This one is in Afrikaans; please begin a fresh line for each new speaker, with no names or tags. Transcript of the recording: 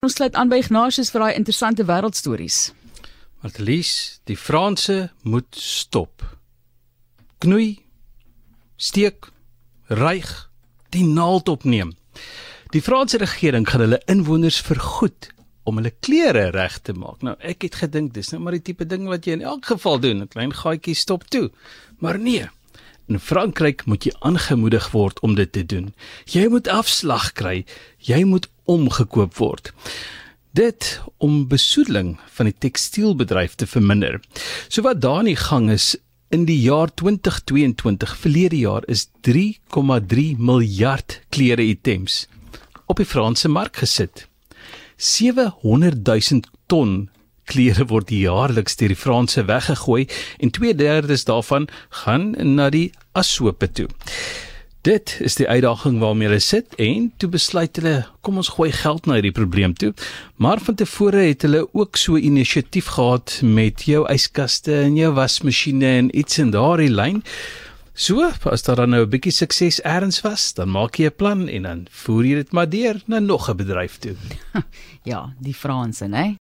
Ons sluit aan by Ignatius vir daai interessante wêreldstories.
Martelies, die Franse moet stop. Knoei, steek, ryg, die naald opneem. Die Franse regering gaan hulle inwoners vergoed om hulle klere reg te maak. Nou ek het gedink dis nou maar die tipe ding wat jy in elk geval doen, 'n klein gaatjie stop toe. Maar nee. In Frankryk moet jy aangemoedig word om dit te doen. Jy moet afslag kry. Jy moet omgekoop word. Dit om besoedeling van die tekstielbedryf te verminder. So wat daar in gang is in die jaar 2022 verlede jaar is 3,3 miljard klere items op die Franse mark gesit. 700 000 ton klere word jaarliks deur die Franse weggegooi en 2/3 daarvan gaan na die assope toe. Dit is die uitdaging waarmee hulle sit en toe besluit hulle kom ons gooi geld na hierdie probleem toe. Maar van tevore het hulle ook so inisiatief gehad met jou yskaste en jou wasmasjiene en iets in daardie lyn. So, as daar dan nou 'n bietjie sukses eers was, dan maak jy 'n plan en dan voer jy dit maar deur na nog 'n bedryf toe.
Ja, die Franse, né?